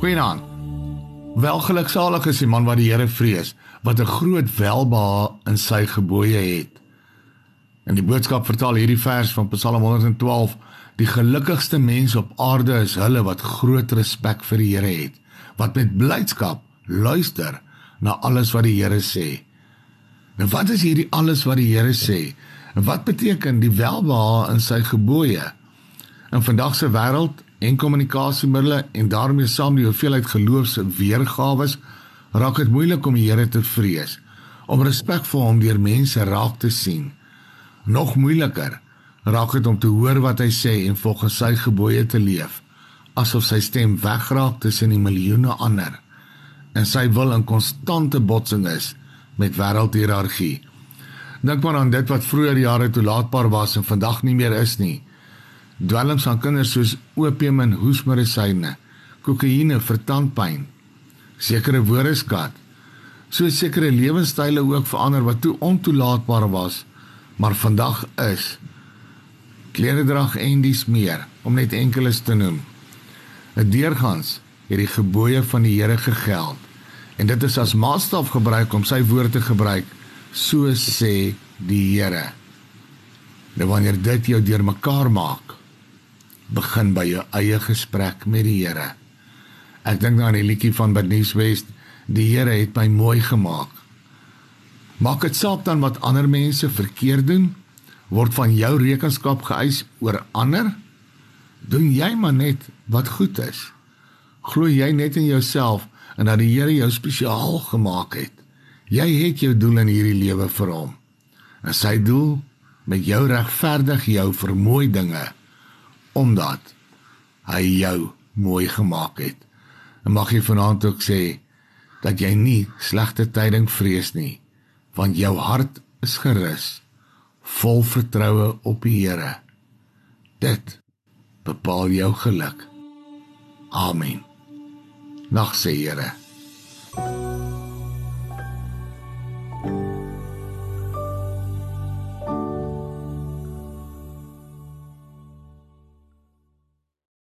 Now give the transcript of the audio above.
Goeienaand. Welgeluksalig is die man wat die Here vrees, wat 'n groot welbehae in sy gebooie het. In die boodskap vertaal hierdie vers van Psalm 112: Die gelukkigste mense op aarde is hulle wat groot respek vir die Here het, wat met blydskap luister na alles wat die Here sê. Nou wat is hierdie alles wat die Here sê? En wat beteken die welbehae in sy gebooie? In vandag se wêreld en kommunikasiemiddels en daarmee saam die hoeveelheid geloofse weergawe raak dit moeilik om die Here te vrees, om respek vir hom deur mense raak te sien. Nog moeiliker raak dit om te hoor wat hy sê en volgens sy gebooie te leef, asof sy stem wegraak tussen die miljoene ander en sy wil in konstante botsing is met wêreldhierargie. Dink maar aan dit wat vroeër jare toelaatbaar was en vandag nie meer is nie dwelms aan kinders soos opium en hoesmedisyne, kokaine vir tandpyn, sekere woordeskat, so sekere lewenstyle ook verander wat toe ontoelaatbaar was, maar vandag is klederdrag en dis meer om net enkeles te noem. 'n Deurgangs het die gebooie van die Here gegeld en dit is as maatstaf gebruik om sy woord te gebruik, so sê die Here. Nou wanneer dit jou deurmekaar maak, begin by jou eie gesprek met die Here. Ek dink aan die liedjie van Bernice West, die Here het my mooi gemaak. Maak dit saak dan wat ander mense verkeerd doen, word van jou rekenskap geëis oor ander? Doen jy maar net wat goed is. Glo jy net in jouself en dat die Here jou spesiaal gemaak het. Jy het jou doel in hierdie lewe vir hom. En sy doel met jou regverdig jou vir mooi dinge omdat hy jou mooi gemaak het. En mag jy vanaand ook sê dat jy nie slegte tyding vrees nie, want jou hart is gerus, vol vertroue op die Here. Dit bepaal jou geluk. Amen. Nag sê Here